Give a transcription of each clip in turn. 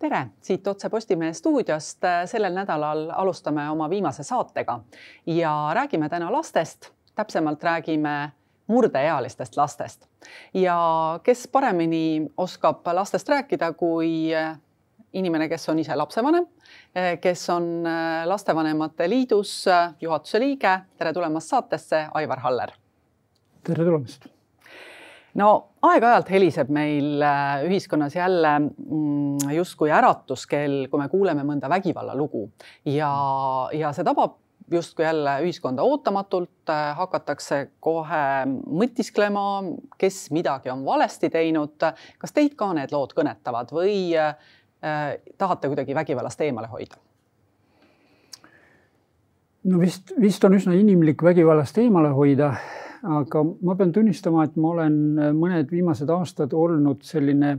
tere, siit otse Postimehe stuudiost. sellel nädalal alustame oma viimase saatega ja räägime täna lastest, täpsemalt räägime murdeealistest lastest ja kes paremini oskab lastest rääkida kui inimene, kes on ise lapsevanem, kes on Lastevanemate Liidus juhatuse liige. tere tulemast saatesse, Aivar Haller. tere tulemast no aeg-ajalt heliseb meil äh, ühiskonnas jälle mm, justkui äratuskell, kui me kuuleme mõnda vägivallalugu ja, ja see tabab justkui jälle ühiskonda ootamatult, äh, hakatakse kohe mõtisklema, kes midagi on valesti teinud. kas teid ka need lood kõnetavad või äh, tahate kuidagi vägivallast eemale hoida? no vist, vist on üsna inimlik vägivallast eemale hoida aga ma pean tunnistama, et ma olen mõned viimased aastad olnud selline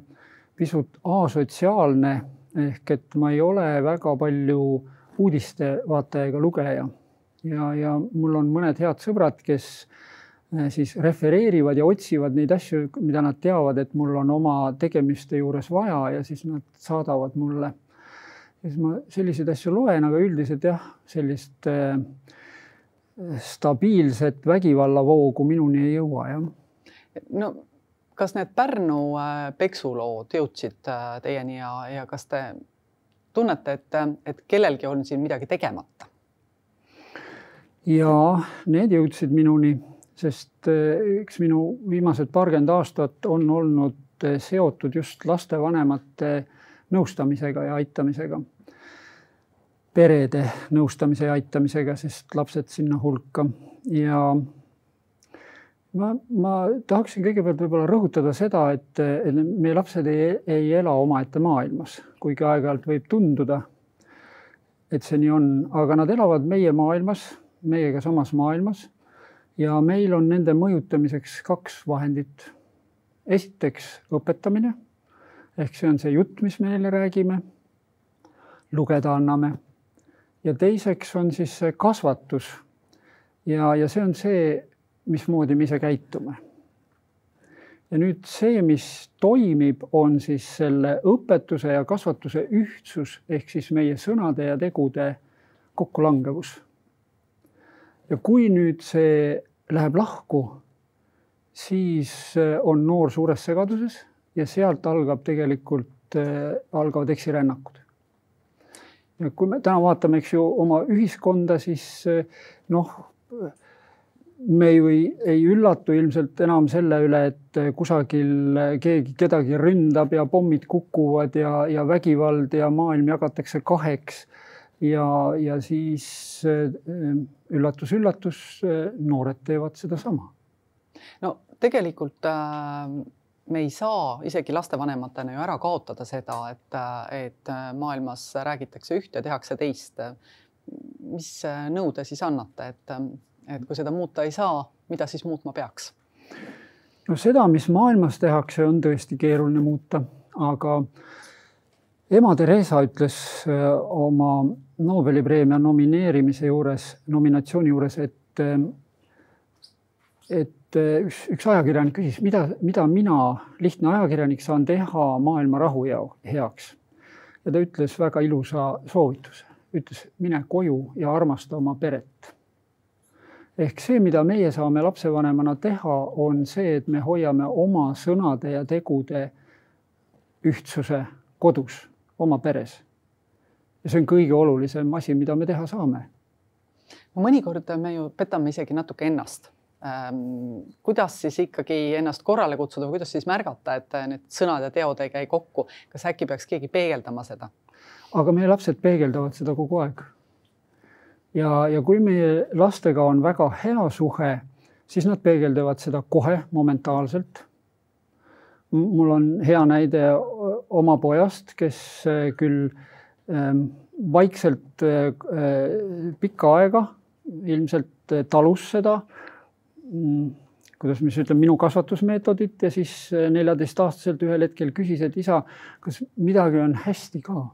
pisut asotsiaalne ehk et ma ei ole väga palju uudiste vaataja ega lugeja ja, ja mul on mõned head sõbrad, kes eh, siis refereerivad ja otsivad neid asju, mida nad teavad, et mul on oma tegemiste juures vaja ja siis nad saadavad mulle. ja siis ma selliseid asju loen, aga üldiselt jah, sellist äh, stabiilset vägivallavoogu minuni ei jõua, jah. no kas need Pärnu äh, peksulood jõudsid äh, teieni ja, ja kas te tunnete, et, et kellelgi on siin midagi tegemata? ja need jõudsid minuni, sest äh, üks minu viimased paarkümmend aastat on olnud seotud just lastevanemate nõustamisega ja aitamisega perede nõustamise ja aitamisega, sest lapsed sinna hulka. Ja ma, ma tahaksin kõigepealt võib-olla rõhutada seda, et, meie lapsed ei, ei ela omaette maailmas, kuigi aeg-ajalt võib tunduda, et see nii on, aga nad elavad meie maailmas, meiega samas maailmas. Ja meil on nende mõjutamiseks kaks vahendit. esiteks õpetamine. Ehk see on see jutt, mis me neile räägime, lugeda anname ja teiseks on siis see kasvatus. ja, ja see on see, mismoodi me ise käitume. ja nüüd see, mis toimib, on siis selle õpetuse ja kasvatuse ühtsus ehk siis meie sõnade ja tegude kokkulangevus. ja kui nüüd see läheb lahku, siis äh, on noor suures segaduses ja sealt algab tegelikult, äh, algavad eksirännakud kui me täna vaatame, eks ju, oma ühiskonda, siis eh, noh, me ju ei, ei üllatu ilmselt enam selle üle, et kusagil keegi kedagi ründab ja pommid kukuvad ja, ja vägivald ja maailm jagatakse kaheks. ja, ja siis üllatus-üllatus, eh, noored teevad sedasama. no tegelikult äh me ei saa isegi lastevanematena ju ära kaotada seda, et, et maailmas räägitakse ühte ja tehakse teist. mis nõu te siis annate, et, et kui seda muuta ei saa, mida siis muutma peaks? no seda, mis maailmas tehakse, on tõesti keeruline muuta, aga ema Theresa ütles äh, oma Nobeli preemia nomineerimise juures, nominatsiooni juures, et, et et üks, üks ajakirjanik küsis, mida, mida mina, lihtne ajakirjanik, saan teha maailma rahu heaks. ja ta ütles väga ilusa soovituse, ütles mine koju ja armasta oma peret. ehk see, mida meie saame lapsevanemana teha, on see, et me hoiame oma sõnade ja tegude ühtsuse kodus, oma peres. ja see on kõige olulisem asi, mida me teha saame. mõnikord me ju petame isegi natuke ennast kuidas siis ikkagi ennast korrale kutsuda või kuidas siis märgata, et äh, need sõnad ja teod ei käi kokku, kas äkki peaks keegi peegeldama seda? aga meie lapsed peegeldavad seda kogu aeg. ja, ja kui meie lastega on väga hea suhe, siis nad peegeldavad seda kohe momentaalselt. mul on hea näide oma pojast, kes äh, küll ähm, vaikselt äh, pikka aega ilmselt talus seda kuidas ma siis ütlen, minu kasvatusmeetodit ja siis äh, neljateistaastaselt ühel hetkel küsis, et isa, kas midagi on hästi ka?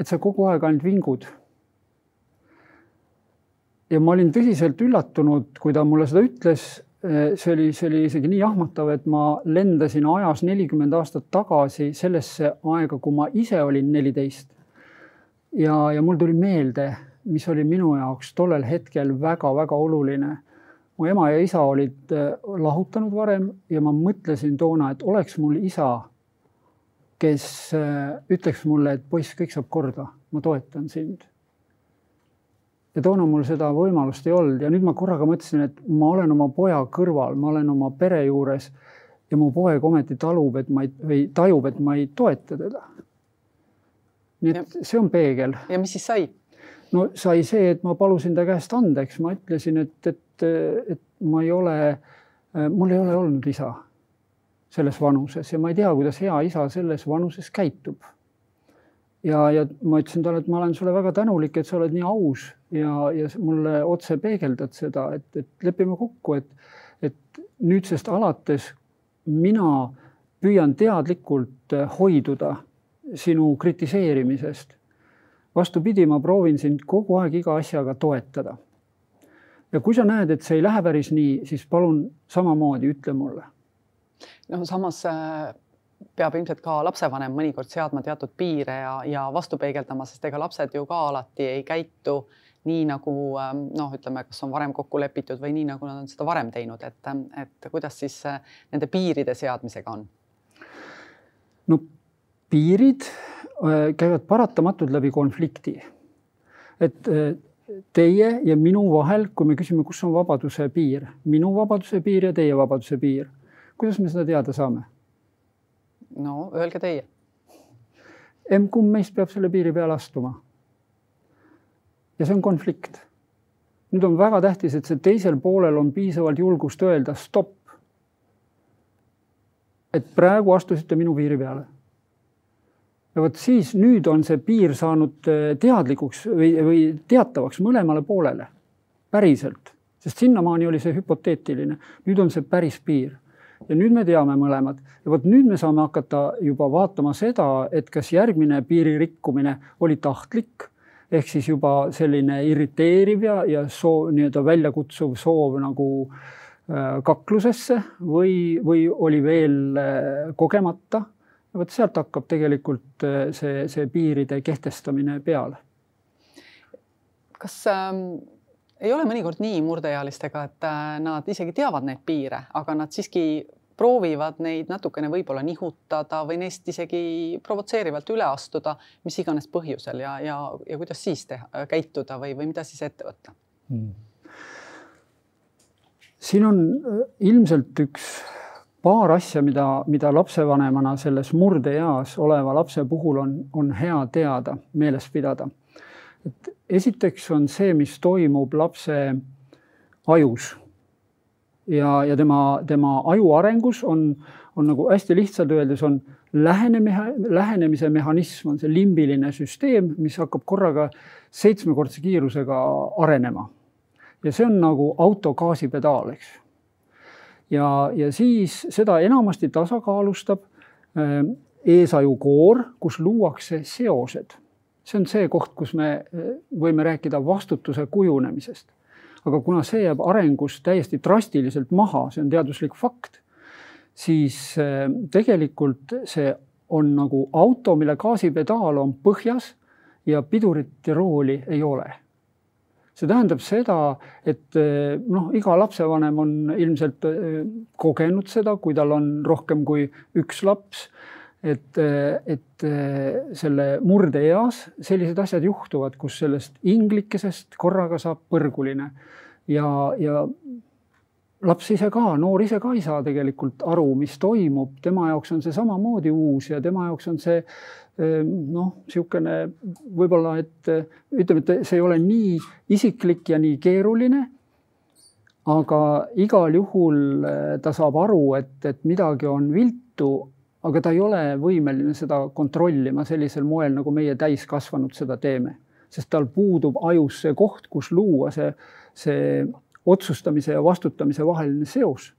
et sa kogu aeg ainult vingud. ja ma olin tõsiselt üllatunud, kui ta mulle seda ütles, see oli, see oli isegi nii jahmatav, et ma lendasin ajas nelikümmend aastat tagasi sellesse aega, kui ma ise olin neliteist. ja, ja mul tuli meelde, mis oli minu jaoks tollel hetkel väga-väga oluline. Mu ema ja isa olid äh, lahutanud varem ja ma mõtlesin toona, et oleks mul isa, kes äh, ütleks mulle, et poiss, kõik saab korda, ma toetan sind ja toona mul seda võimalust ei olnud ja nüüd ma korraga mõtlesin, et ma olen oma poja kõrval, ma olen oma pere juures ja mu poeg ometi talub, et ma ei, või tajub, et ma ei toeta teda. nii et ja. see on peegel. ja mis siis sai? no sai see, et ma palusin ta käest andeks, ma ütlesin, et, et, et ma ei ole, mul ei ole olnud isa selles vanuses ja ma ei tea, kuidas hea isa selles vanuses käitub ja, ja ma ütlesin talle, et ma olen sulle väga tänulik, et sa oled nii aus ja, ja mulle otse peegeldad seda, et, et lepime kokku, et, et nüüdsest alates mina püüan teadlikult hoiduda sinu kritiseerimisest. vastupidi, ma proovin sind kogu aeg iga asjaga toetada. Ja kui sa näed, et see ei lähe päris nii, siis palun samamoodi ütle mulle. no samas äh peab ilmselt ka lapsevanem mõnikord seadma teatud piire ja, ja vastu peegeldama, sest ega lapsed ju ka alati ei käitu nii nagu ähm, noh, ütleme, kas on varem kokku lepitud või nii, nagu nad on seda varem teinud, et, et kuidas siis äh, nende piiride seadmisega on? no piirid äh, käivad paratamatult läbi konflikti. et teie ja minu vahel, kui me küsime, kus on vabaduse piir, minu vabaduse piir ja teie vabaduse piir, kuidas me seda teada saame? no öelge teie. emb-kumb meist peab selle piiri peale astuma. ja see on konflikt. nüüd on väga tähtis, et see teisel poolel on piisavalt julgust öelda stopp. et praegu astusite minu piiri peale. Ja vot siis nüüd on see piir saanud eh, teadlikuks või, või teatavaks mõlemale poolele, päriselt, sest sinnamaani oli see hüpoteetiline, nüüd on see päris piir. Ja nüüd me teame mõlemad. Ja vot nüüd me saame hakata juba vaatama seda, et kas järgmine piiri rikkumine oli tahtlik. Ehk siis juba selline irriteeriv ja, ja soov, nii-öelda väljakutsuv soov nagu äh, kaklusesse või, või oli veel äh, kogemata. Vot sealt hakkab tegelikult äh, see, see piiride kehtestamine peale. kas ähm ei ole mõnikord nii murdeealistega, et äh, nad isegi teavad neid piire, aga nad siiski proovivad neid natukene võib-olla nihutada või neist isegi provotseerivalt üle astuda, mis iganes põhjusel ja, ja, ja kuidas siis teha, käituda või, või mida siis ette võtta hmm.? siin on äh, ilmselt üks paar asja, mida, mida lapsevanemana selles murdeeas oleva lapse puhul on, on hea teada, meeles pidada et esiteks on see, mis toimub lapse ajus ja, ja tema, tema aju arengus on, on nagu hästi lihtsalt öeldes on lähenemeha, lähenemise mehhanism on see limbiline süsteem, mis hakkab korraga seitsmekordse kiirusega arenema. ja see on nagu auto gaasipedaal, eks. Ja, ja siis seda enamasti tasakaalustab äh, eesajukoor, kus luuakse seosed see on see koht, kus me eh, võime rääkida vastutuse kujunemisest. aga kuna see jääb arengus täiesti drastiliselt maha, see on teaduslik fakt, siis eh, tegelikult see on nagu auto, mille gaasipedaal on põhjas ja pidurit ja rooli ei ole. See tähendab seda, et eh, noh, iga lapsevanem on ilmselt kogenud seda, kui tal on rohkem kui üks laps et, et selle murdeeas sellised asjad juhtuvad, kus sellest inglikesest korraga saab põrguline. Ja, ja laps ise ka, noor ise ka ei saa tegelikult aru, mis toimub, tema jaoks on see samamoodi uus ja tema jaoks on see noh, niisugune võib-olla, et ütleme, et see ei ole nii isiklik ja nii keeruline. aga igal juhul ta saab aru, et, et midagi on viltu aga ta ei ole võimeline seda kontrollima sellisel moel, nagu meie täiskasvanud seda teeme, sest tal puudub ajus see koht, kus luua see, see otsustamise ja vastutamise vaheline seos.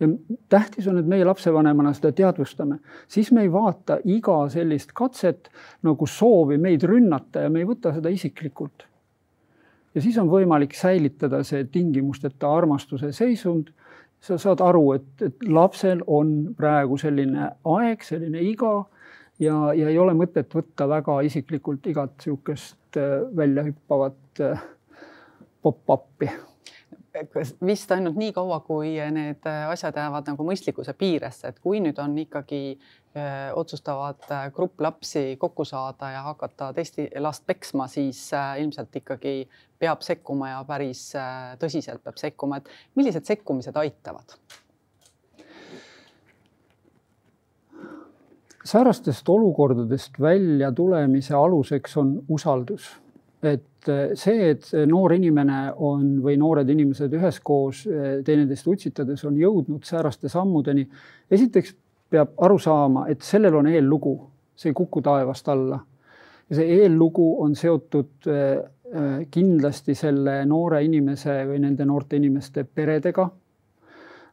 ja tähtis on, et meie lapsevanemana seda teadvustame, siis me ei vaata iga sellist katset nagu soovi meid rünnata ja me ei võta seda isiklikult. ja siis on võimalik säilitada see tingimusteta armastuse seisund sa saad aru, et, et lapsel on praegu selline aeg, selline iga ja, ja ei ole mõtet võtta väga isiklikult igat niisugust äh, väljahüppavat äh, pop-up'i vist ainult nii kaua, kui need asjad jäävad nagu mõistlikkuse piiresse, et kui nüüd on ikkagi öö, otsustavad grupp lapsi kokku saada ja hakata teist last peksma, siis äh, ilmselt ikkagi peab sekkuma ja päris äh, tõsiselt peab sekkuma, et millised sekkumised aitavad? säärastest olukordadest välja tulemise aluseks on usaldus et eh, see, et noor inimene on või noored inimesed üheskoos eh, teineteist utsitades on jõudnud sääraste sammudeni. esiteks peab aru saama, et sellel on eellugu, see ei kuku taevast alla. ja see eellugu on seotud eh, kindlasti selle noore inimese või nende noorte inimeste peredega,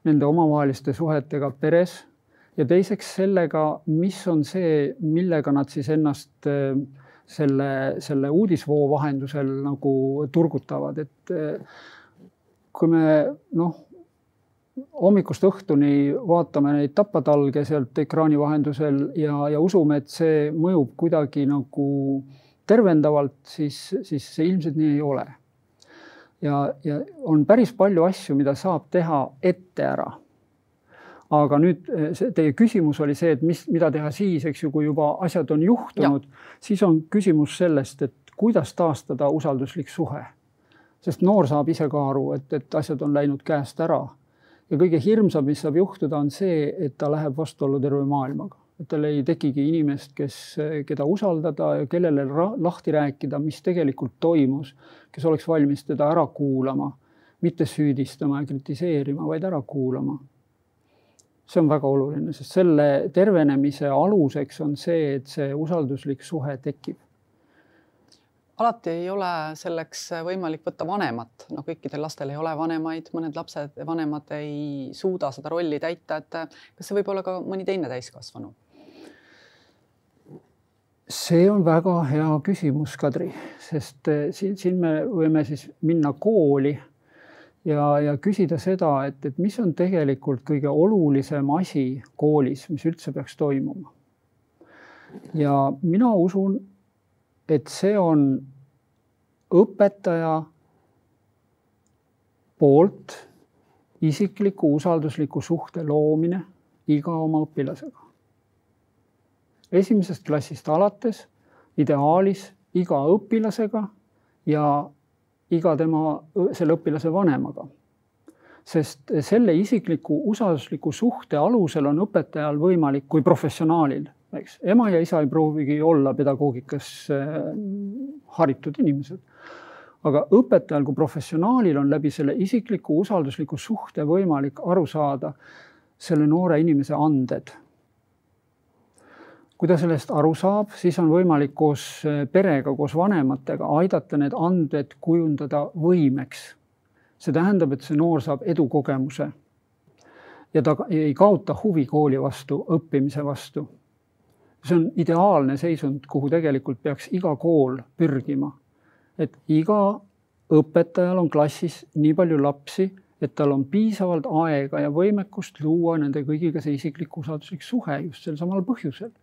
nende omavaheliste suhetega peres ja teiseks sellega, mis on see, millega nad siis ennast äh, selle, selle uudisvoo vahendusel nagu turgutavad, et eh, kui me noh, hommikust õhtuni vaatame neid tapatalge sealt ekraani vahendusel ja, ja usume, et see mõjub kuidagi nagu tervendavalt, siis, siis see ilmselt nii ei ole. ja, ja on päris palju asju, mida saab teha ette ära aga nüüd eh, see teie küsimus oli see, et mis, mida teha siis, eks ju, kui juba asjad on juhtunud, siis on küsimus sellest, et kuidas taastada usalduslik suhe. sest noor saab ise ka aru, et, et asjad on läinud käest ära. ja kõige hirmsam, mis saab juhtuda, on see, et ta läheb vastuollu terve maailmaga, et tal ei tekigi inimest, kes, keda usaldada ja kellele lahti rääkida, mis tegelikult toimus, kes oleks valmis teda ära kuulama, mitte süüdistama ja kritiseerima, vaid ära kuulama see on väga oluline, sest selle tervenemise aluseks on see, et see usalduslik suhe tekib. alati ei ole selleks võimalik võtta vanemat, no kõikidel lastel ei ole vanemaid, mõned lapsed, vanemad ei suuda seda rolli täita, et kas see võib olla ka mõni teine täiskasvanu? see on väga hea küsimus, Kadri, sest eh, siin, siin me võime siis minna kooli ja, ja küsida seda, et, et mis on tegelikult kõige olulisem asi koolis, mis üldse peaks toimuma. ja mina usun, et see on õpetaja poolt isikliku usaldusliku suhte loomine iga oma õpilasega. esimesest klassist alates ideaalis iga õpilasega ja iga tema, selle õpilase vanemaga. sest selle isikliku usaldusliku suhte alusel on õpetajal võimalik kui professionaalil, eks, ema ja isa ei proovigi olla pedagoogikas äh, haritud inimesed. aga õpetajal kui professionaalil on läbi selle isikliku usaldusliku suhte võimalik aru saada selle noore inimese anded kui ta sellest aru saab, siis on võimalik koos eh, perega, koos vanematega aidata need anded kujundada võimeks. see tähendab, et see noor saab edukogemuse. ja ta ei kaota huvi kooli vastu, õppimise vastu. see on ideaalne seisund, kuhu tegelikult peaks iga kool pürgima. et iga õpetajal on klassis nii palju lapsi, et tal on piisavalt aega ja võimekust luua nende kõigiga see isiklik usalduslik suhe just sel samal põhjusel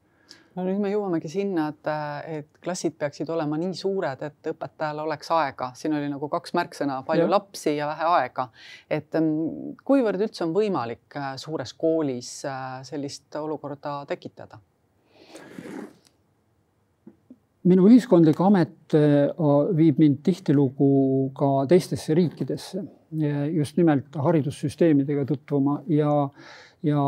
no nüüd me jõuamegi sinna, et, et klassid peaksid olema nii suured, et õpetajal oleks aega, siin oli nagu kaks märksõna, palju ja. lapsi ja vähe aega. et mm, kuivõrd üldse on võimalik äh, suures koolis äh, sellist olukorda tekitada? minu ühiskondlik amet äh, viib mind tihtilugu ka teistesse riikidesse, just nimelt haridussüsteemidega tutvuma ja, ja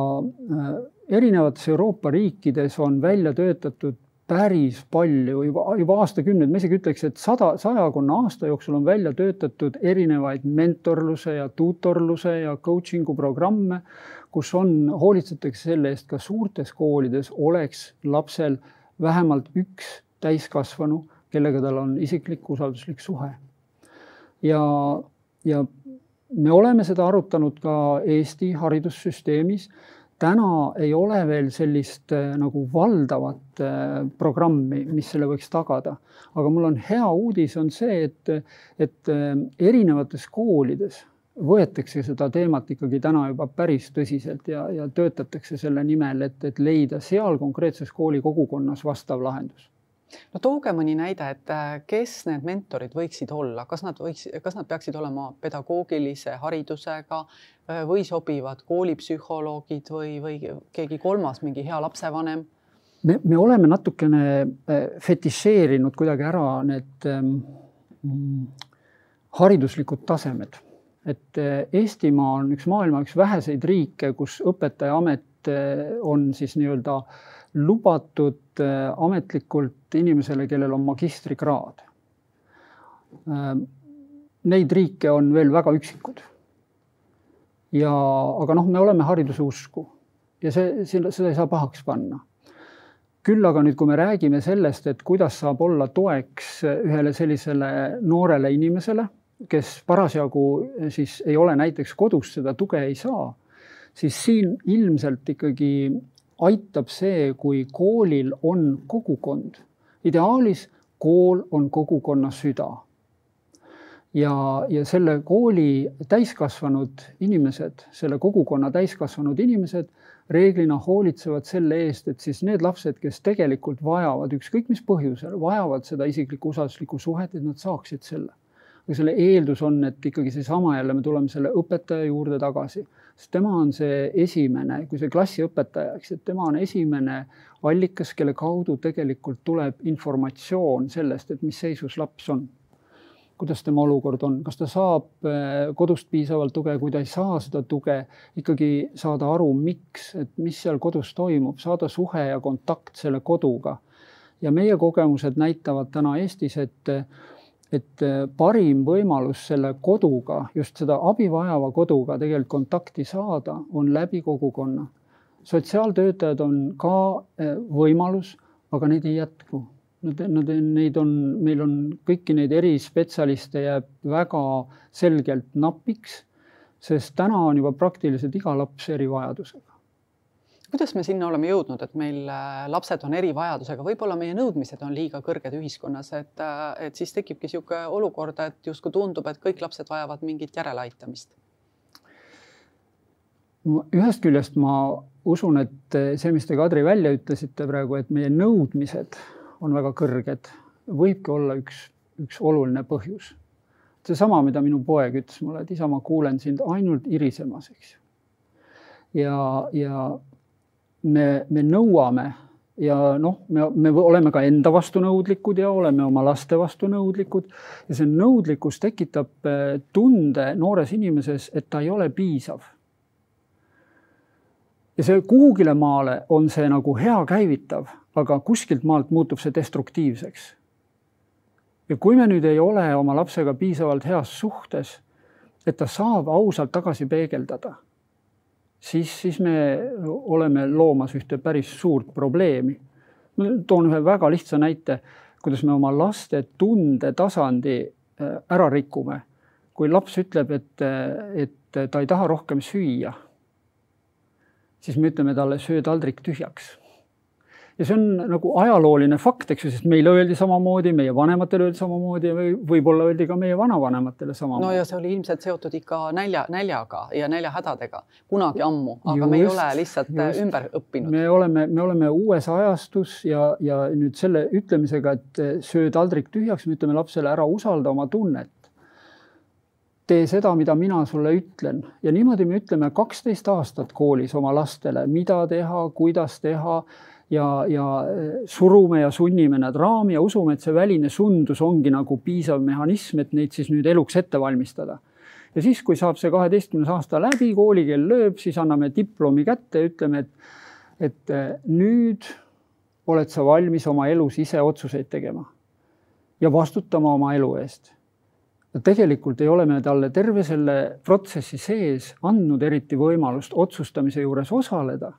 erinevates Euroopa riikides on välja töötatud päris palju juba, juba aastakümneid, ma isegi ütleks, et sada, sajakonna aasta jooksul on välja töötatud erinevaid mentorluse ja tuutorluse ja coaching'u programme, kus on, hoolitsetakse selle eest, ka suurtes koolides oleks lapsel vähemalt üks täiskasvanu, kellega tal on isiklik usalduslik suhe. ja, ja me oleme seda arutanud ka Eesti haridussüsteemis täna ei ole veel sellist äh, nagu valdavat äh, programmi, mis selle võiks tagada. aga mul on hea uudis, on see, et, et äh, erinevates koolides võetakse seda teemat ikkagi täna juba päris tõsiselt ja, ja töötatakse selle nimel, et, et leida seal konkreetses kooli kogukonnas vastav lahendus no tooge mõni näide, et äh, kes need mentorid võiksid olla, kas nad võiks, kas nad peaksid olema pedagoogilise haridusega äh, või sobivad koolipsühholoogid või, või keegi kolmas, mingi hea lapsevanem? me, me oleme natukene äh, fetišeerinud kuidagi ära need ähm, hariduslikud tasemed et Eestimaa on üks maailma üks väheseid riike, kus õpetajaamet on siis nii-öelda lubatud eh, ametlikult inimesele, kellel on magistrikraad. Neid riike on veel väga üksikud. ja, aga noh, me oleme hariduse usku ja see, seda ei saa pahaks panna küll aga nüüd, kui me räägime sellest, et kuidas saab olla toeks ühele sellisele noorele inimesele kes parasjagu siis ei ole näiteks kodus seda tuge ei saa, siis siin ilmselt ikkagi aitab see, kui koolil on kogukond. ideaalis kool on kogukonna süda. ja, ja selle kooli täiskasvanud inimesed, selle kogukonna täiskasvanud inimesed reeglina hoolitsevad selle eest, et siis need lapsed, kes tegelikult vajavad ükskõik mis põhjusel, vajavad seda isiklikku usalduslikku suhet, et nad saaksid selle aga selle eeldus on, et ikkagi seesama jälle me tuleme selle õpetaja juurde tagasi, sest tema on see esimene, kui see klassiõpetaja, eks, et tema on esimene allikas, kelle kaudu tegelikult tuleb informatsioon sellest, et mis seisus laps on. kuidas tema olukord on, kas ta saab eh, kodust piisavalt tuge, kui ta ei saa seda tuge, ikkagi saada aru, miks, et mis seal kodus toimub, saada suhe ja kontakt selle koduga. ja meie kogemused näitavad täna Eestis, et et äh, parim võimalus selle koduga, just seda abi vajava koduga tegelikult kontakti saada, on läbi kogukonna. sotsiaaltöötajad on ka äh, võimalus, aga neid ei jätku. Nad, nad, neid on, meil on kõiki neid erispetsialiste jääb väga selgelt napiks, sest täna on juba praktiliselt iga laps erivajadusega kuidas me sinna oleme jõudnud, et meil äh, lapsed on erivajadusega, võib-olla meie nõudmised on liiga kõrged ühiskonnas, et, äh, et siis tekibki niisugune olukord, et justkui tundub, et kõik lapsed vajavad mingit järeleaitamist. ühest küljest ma usun, et see, mis te, Kadri, välja ütlesite praegu, et meie nõudmised on väga kõrged, võibki olla üks, üks oluline põhjus. seesama, mida minu poeg ütles mulle, et isa, ma kuulen sind ainult irisemas, eks ju. ja, ja me, me nõuame ja noh, me, me oleme ka enda vastu nõudlikud ja oleme oma laste vastu nõudlikud ja see nõudlikkus tekitab eh, tunde noores inimeses, et ta ei ole piisav. ja see kuhugile maale on see nagu hea käivitav, aga kuskilt maalt muutub see destruktiivseks. ja kui me nüüd ei ole oma lapsega piisavalt heas suhtes, et ta saab ausalt tagasi peegeldada siis, siis me oleme loomas ühte päris suurt probleemi. ma toon ühe väga lihtsa näite, kuidas me oma laste tundetasandi äh, ära rikume. kui laps ütleb, et, et ta ei taha rohkem süüa, siis me ütleme talle, söö taldrik tühjaks ja see on nagu ajalooline fakt, eks ju, sest meile öeldi samamoodi, meie vanematele öeldi samamoodi või võib-olla öeldi ka meie vanavanematele samamoodi. no ja see oli ilmselt seotud ikka nälja, näljaga ja näljahädadega kunagi ammu, aga just, me ei ole lihtsalt just. ümber õppinud. me oleme, me oleme uues ajastus ja, ja nüüd selle ütlemisega, et söö taldrik tühjaks, me ütleme lapsele ära usalda oma tunnet tee seda, mida mina sulle ütlen ja niimoodi me ütleme kaksteist aastat koolis oma lastele, mida teha, kuidas teha ja, ja äh, surume ja sunnime nad raami ja usume, et see väline sundus ongi nagu piisav mehhanism, et neid siis nüüd eluks ette valmistada. ja siis, kui saab see kaheteistkümnes aasta läbi, koolikeel lööb, siis anname diplomi kätte ja ütleme, et, et äh, nüüd oled sa valmis oma elus ise otsuseid tegema ja vastutama oma elu eest no tegelikult ei ole me talle terve selle protsessi sees andnud eriti võimalust otsustamise juures osaleda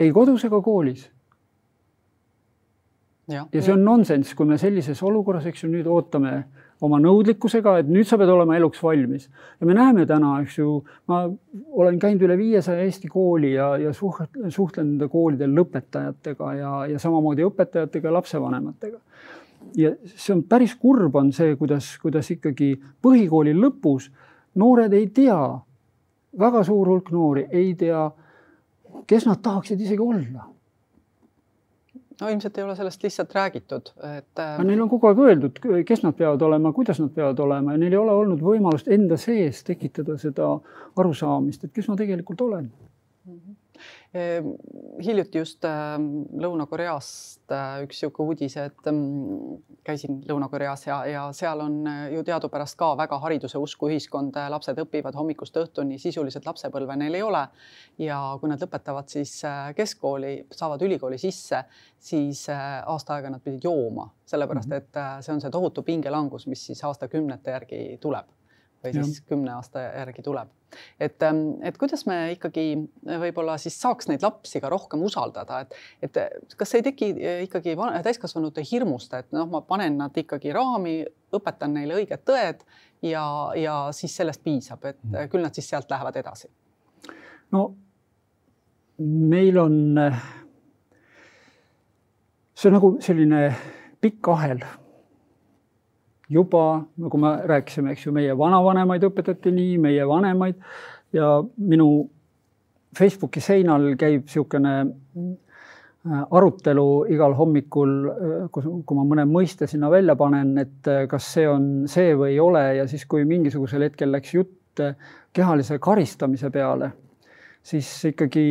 ei kodus ega koolis. ja, ja see on nonsenss, kui me sellises olukorras, eks ju, nüüd ootame oma nõudlikkusega, et nüüd sa pead olema eluks valmis. ja me näeme täna, eks ju, ma olen käinud üle viiesaja Eesti kooli ja, ja suht-, suhtlen nende koolide lõpetajatega ja, ja samamoodi õpetajatega, lapsevanematega. ja see on päris kurb, on see, kuidas, kuidas ikkagi põhikooli lõpus noored ei tea, väga suur hulk noori ei tea, kes nad tahaksid isegi olla no ilmselt ei ole sellest lihtsalt räägitud, et. aga neil on kogu aeg öeldud, kes nad peavad olema, kuidas nad peavad olema ja neil ei ole olnud võimalust enda sees tekitada seda arusaamist, et kes ma tegelikult olen hiljuti just ähm, Lõuna-Koreast äh, üks niisugune uudis, et mm, käisin Lõuna-Koreas ja, ja seal on äh, ju teadupärast ka väga hariduse usku ühiskond, lapsed õpivad hommikust õhtuni, sisuliselt lapsepõlve neil ei ole. ja kui nad lõpetavad siis äh, keskkooli, saavad ülikooli sisse, siis aasta aega nad pidid jooma, sellepärast mhm. et see on see tohutu pingelangus, mis siis aastakümnete järgi tuleb või siis kümne aasta järgi tuleb. et, ähm, et kuidas me ikkagi võib-olla siis saaks neid lapsi ka rohkem usaldada, et, et kas ei teki äh, ikkagi täiskasvanute hirmust, et noh, ma panen nad ikkagi raami, õpetan neile õiged tõed ja, ja siis sellest piisab, et mm. küll nad siis sealt lähevad edasi. no meil on, see on nagu selline pikk ahel juba nagu me rääkisime, eks ju, meie vanavanemaid õpetati nii, meie vanemaid ja minu Facebooki seinal käib niisugune äh, arutelu igal hommikul, äh, kus, kui ma mõne mõiste sinna välja panen, et äh, kas see on see või ei ole ja siis, kui mingisugusel hetkel läks jutt kehalise karistamise peale, siis ikkagi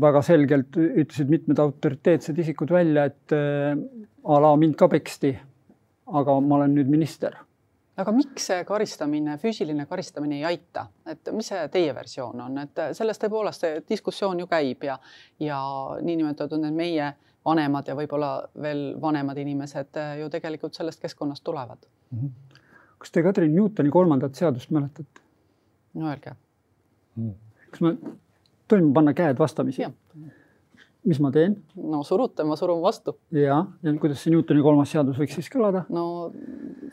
väga selgelt ütlesid mitmed autoriteetsed isikud välja, et a la mind ka peksti aga ma olen nüüd minister. aga miks see karistamine, füüsiline karistamine ei aita, et mis see teie versioon on, et sellest tõepoolest see diskussioon ju käib ja, ja niinimetatud need meie vanemad ja võib-olla veel vanemad inimesed ju tegelikult sellest keskkonnast tulevad mm. -hmm. kas te Katrin Newtoni kolmandat seadust mäletate? no öelge mm.. kas me tohime panna käed vastamisi? Mis ma teen? no surute, ma surun vastu. ja, ja kuidas see Newtoni kolmas seadus võiks siis kõlada? no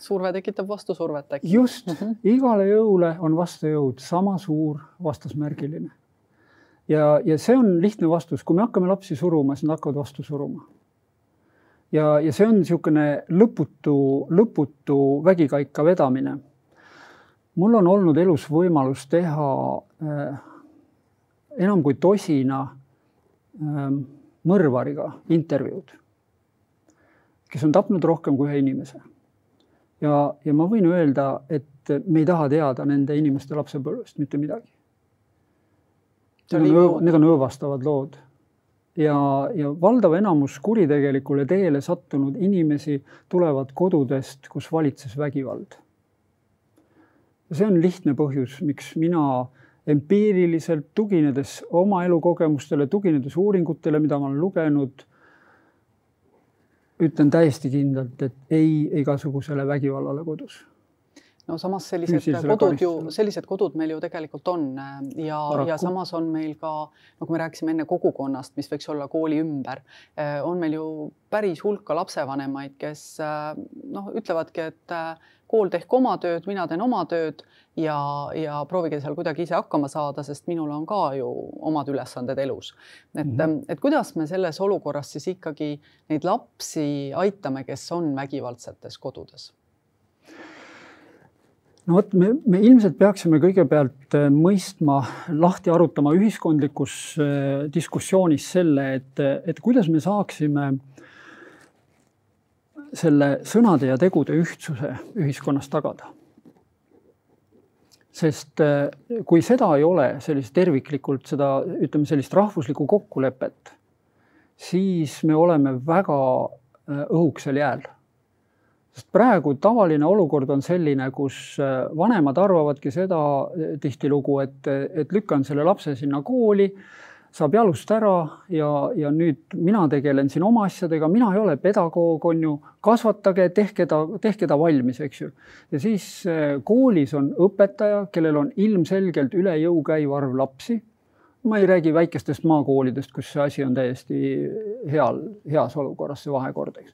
surve tekitab vastusurvet äkki. just mm, -hmm. igale jõule on vastujõud sama suur vastasmärgiline. ja, ja see on lihtne vastus, kui me hakkame lapsi suruma, siis nad hakkavad vastu suruma. ja, ja see on niisugune lõputu, lõputu vägikaika vedamine. mul on olnud elus võimalus teha äh, enam kui tosina mõrvariga intervjuud, kes on tapnud rohkem kui ühe inimese. ja, ja ma võin öelda, et me ei taha teada nende inimeste lapsepõlvest mitte midagi. Need on, need on õõvastavad lood ja, ja valdav enamus kuritegelikule teele sattunud inimesi tulevad kodudest, kus valitses vägivald. see on lihtne põhjus, miks mina empiiriliselt, tuginedes oma elukogemustele, tuginedes uuringutele, mida ma olen lugenud, ütlen täiesti kindlalt, et ei igasugusele vägivallale kodus. No samas sellised kodud ju, sellised kodud meil ju tegelikult on äh, ja, ja samas on meil ka, nagu me rääkisime enne kogukonnast, mis võiks olla kooli ümber, äh, on meil ju päris hulka lapsevanemaid, kes äh, noh, ütlevadki, et kool tehku oma tööd, mina teen oma tööd ja, ja proovige seal kuidagi ise hakkama saada, sest minul on ka ju omad ülesanded elus. et mm, -hmm. et kuidas me selles olukorras siis ikkagi neid lapsi aitame, kes on vägivaldsetes kodudes no vot, me, me ilmselt peaksime kõigepealt äh, mõistma, lahti arutama ühiskondlikus äh, diskussioonis selle, et, et kuidas me saaksime selle sõnade ja tegude ühtsuse ühiskonnas tagada. sest äh, kui seda ei ole, sellist terviklikult seda, ütleme sellist rahvuslikku kokkulepet, siis me oleme väga õhuksel jääl sest praegu tavaline olukord on selline, kus äh, vanemad arvavadki seda tihtilugu, et, et lükkan selle lapse sinna kooli, saab jalust ära ja, ja nüüd mina tegelen siin oma asjadega, mina ei ole pedagoog, on ju, kasvatage, tehke ta, tehke ta valmis, eks ju. ja siis äh, koolis on õpetaja, kellel on ilmselgelt üle jõu käiv arv lapsi. Ma ei räägi väikestest maakoolidest, kus see asi on täiesti heal, heas olukorras, see vahekord, eks.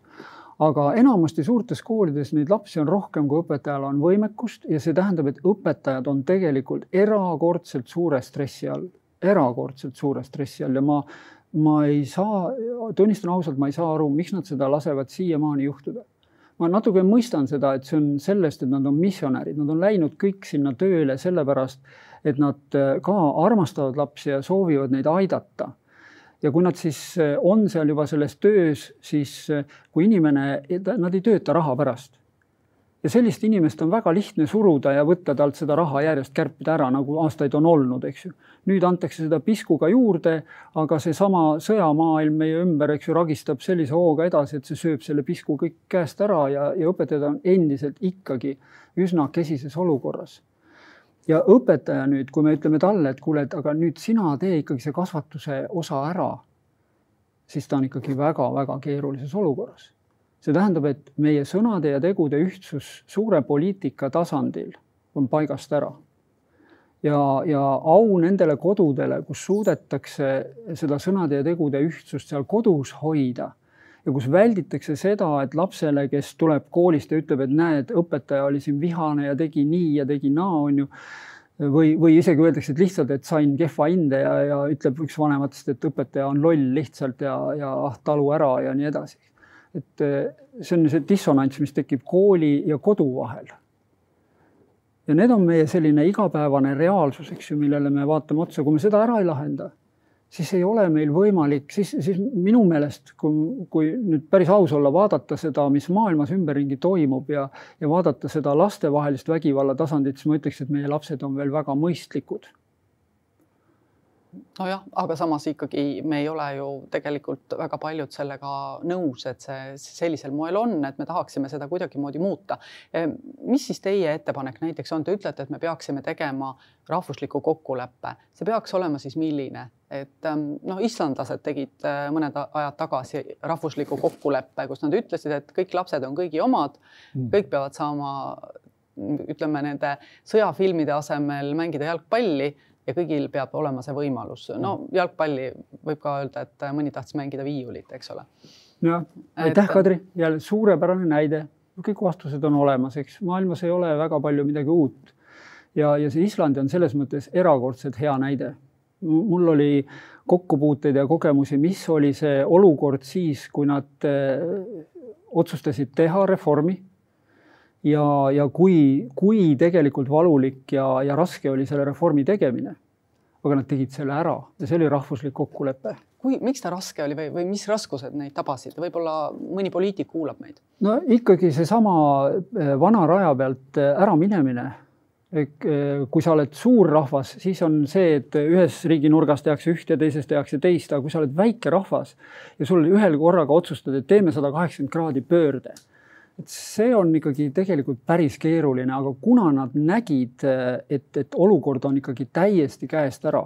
Aga enamasti suurtes koolides neid lapsi on rohkem, kui õpetajal on võimekust. Ja see tähendab, et õpetajad on tegelikult erakordselt suure stressi all, erakordselt suure stressi all ja ma, ma ei saa, tunnistan ausalt, ma ei saa aru, miks nad seda lasevad siiamaani juhtuda. ma natuke mõistan seda, et see on sellest, et nad on missionärid, nad on läinud kõik sinna tööle sellepärast, et nad äh, ka armastavad lapsi ja soovivad neid aidata. ja kui nad siis äh, on seal juba selles töös, siis kui inimene, nad ei tööta raha pärast ja sellist inimest on väga lihtne suruda ja võtta talt seda raha järjest kärpida ära, nagu aastaid on olnud, eks ju. nüüd antakse seda piskuga juurde, aga seesama sõjamaailm meie ümber, eks ju, ragistab sellise hooga edasi, et see sööb selle pisku kõik käest ära ja, ja õpetajad on endiselt ikkagi üsna kesises olukorras. ja õpetaja nüüd, kui me ütleme talle, et kuule, et aga nüüd sina tee ikkagi see kasvatuse osa ära, siis ta on ikkagi väga-väga keerulises olukorras see tähendab, et meie sõnade ja tegude ühtsus suure poliitika tasandil on paigast ära. ja, ja au nendele kodudele, kus suudetakse seda sõnade ja tegude ühtsust seal kodus hoida ja kus välditakse seda, et lapsele, kes tuleb koolist ja ütleb, et näed, õpetaja oli siin vihane ja tegi nii ja tegi naa, on ju või, või isegi öeldakse, et lihtsalt, et sain kehva hinde ja, ja ütleb üks vanematest, et õpetaja on loll lihtsalt ja, ja ah, talu ära ja nii edasi et eh, see on see dissonants, mis tekib kooli ja kodu vahel. ja need on meie selline igapäevane reaalsus, eks ju, millele me vaatame otsa, kui me seda ära ei lahenda, siis ei ole meil võimalik, siis, siis minu meelest, kui, kui nüüd päris aus olla, vaadata seda, mis maailmas ümberringi toimub ja, ja vaadata seda lastevahelist vägivalla tasandit, siis ma ütleks, et meie lapsed on veel väga mõistlikud nojah, aga samas ikkagi me ei ole ju tegelikult väga paljud sellega nõus, et see sellisel moel on, et me tahaksime seda kuidagimoodi muuta. Mis siis teie ettepanek näiteks on, te ütlete, et me peaksime tegema rahvusliku kokkuleppe, see peaks olema siis milline, et noh, islandlased tegid äh, mõned ajad tagasi rahvusliku kokkuleppe, kus nad ütlesid, et kõik lapsed on kõigi omad, mm. kõik peavad saama ütleme nende sõjafilmide asemel mängida jalgpalli ja kõigil peab olema see võimalus. no mm. jalgpalli võib ka öelda, et mõni tahtis mängida viiulit, eks ole. jah, aitäh, Kadri, jälle suurepärane näide. kõik vastused on olemas, eks maailmas ei ole väga palju midagi uut. ja, ja see Islandi on selles mõttes erakordselt hea näide. mul oli kokkupuuteid ja kogemusi, mis oli see olukord siis, kui nad eh, otsustasid teha reformi ja, ja kui, kui tegelikult valulik ja, ja raske oli selle reformi tegemine. aga nad tegid selle ära ja see oli rahvuslik kokkulepe. kui, miks ta raske oli või, või mis raskused neid tabasid, võib-olla mõni poliitik kuulab meid? no ikkagi seesama eh, vana raja pealt eh, äraminemine eh, kui sa oled suur rahvas, siis on see, et ühes riigi nurgas tehakse üht ja teises tehakse teist, aga kui sa oled väike rahvas ja sul ühel korraga otsustad, et teeme sada kaheksakümmend kraadi pöörde et see on ikkagi tegelikult päris keeruline, aga kuna nad nägid, et, et olukord on ikkagi täiesti käest ära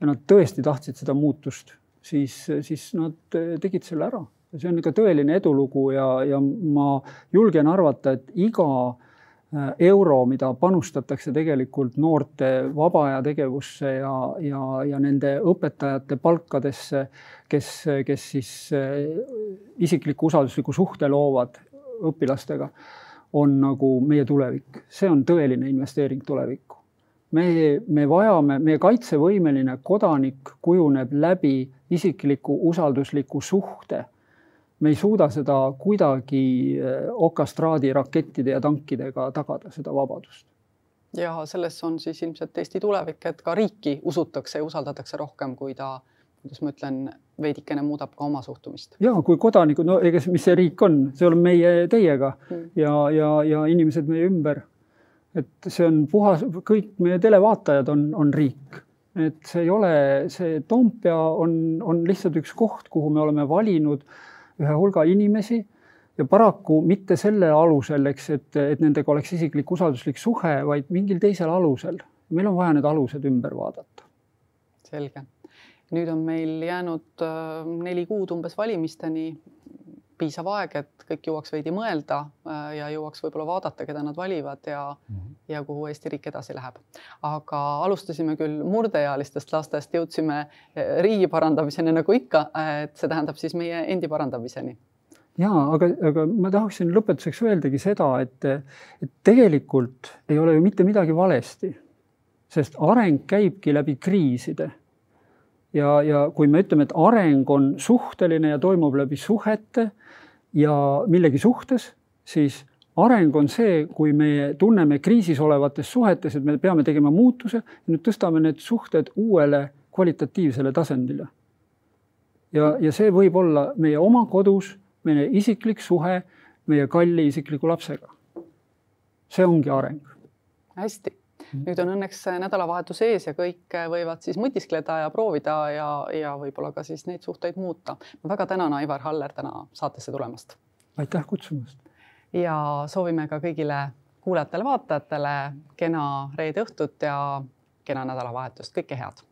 ja nad tõesti tahtsid seda muutust, siis, siis nad tegid selle ära. see on ikka tõeline edulugu ja, ja ma julgen arvata, et iga äh, euro, mida panustatakse tegelikult noorte vaba aja tegevusse ja, ja, ja nende õpetajate palkadesse, kes, kes siis äh, isikliku usaldusliku suhte loovad õpilastega, on nagu meie tulevik, see on tõeline investeering tulevikku. me, me vajame, meie kaitsevõimeline kodanik kujuneb läbi isikliku usaldusliku suhte. me ei suuda seda kuidagi eh, okastraadi rakettide ja tankidega tagada, seda vabadust ja selles on siis ilmselt Eesti tulevik, et ka riiki usutakse ja usaldatakse rohkem, kui ta kuidas ma ütlen, veidikene muudab ka oma suhtumist. ja kui kodanikud, no ega mis see riik on, see oleme meie teiega mm. ja, ja, ja inimesed meie ümber. et see on puhas, kõik meie televaatajad on, on riik, et see ei ole, see Toompea on, on lihtsalt üks koht, kuhu me oleme valinud ühe hulga inimesi ja paraku mitte selle alusel, eks, et, et nendega oleks isiklik usalduslik suhe, vaid mingil teisel alusel. meil on vaja need alused ümber vaadata. selge nüüd on meil jäänud äh, neli kuud umbes valimisteni, piisav aeg, et kõik jõuaks veidi mõelda äh, ja jõuaks võib-olla vaadata, keda nad valivad ja mm, -hmm. ja kuhu Eesti riik edasi läheb. aga alustasime küll murdeealistest lastest, jõudsime äh, riigi parandamiseni nagu ikka, et see tähendab siis meie endi parandamiseni ja aga, aga ma tahaksin lõpetuseks öeldagi seda, et, et tegelikult ei ole ju mitte midagi valesti, sest areng käibki läbi kriiside ja, ja kui me ütleme, et areng on suhteline ja toimub läbi suhete ja millegi suhtes, siis areng on see, kui me tunneme kriisis olevates suhetes, et me peame tegema muutuse, nüüd tõstame need suhted uuele kvalitatiivsele tasandile. ja, ja see võib olla meie oma kodus, meie isiklik suhe meie kalli isikliku lapsega. see ongi areng. hästi nüüd on õnneks nädalavahetus ees ja kõik võivad siis mõtiskleda ja proovida ja, ja võib-olla ka siis neid suhteid muuta. ma väga tänan, Aivar Haller, täna saatesse tulemast. aitäh kutsumast. ja soovime ka kõigile kuulajatele-vaatajatele kena reede õhtut ja kena nädalavahetust, kõike head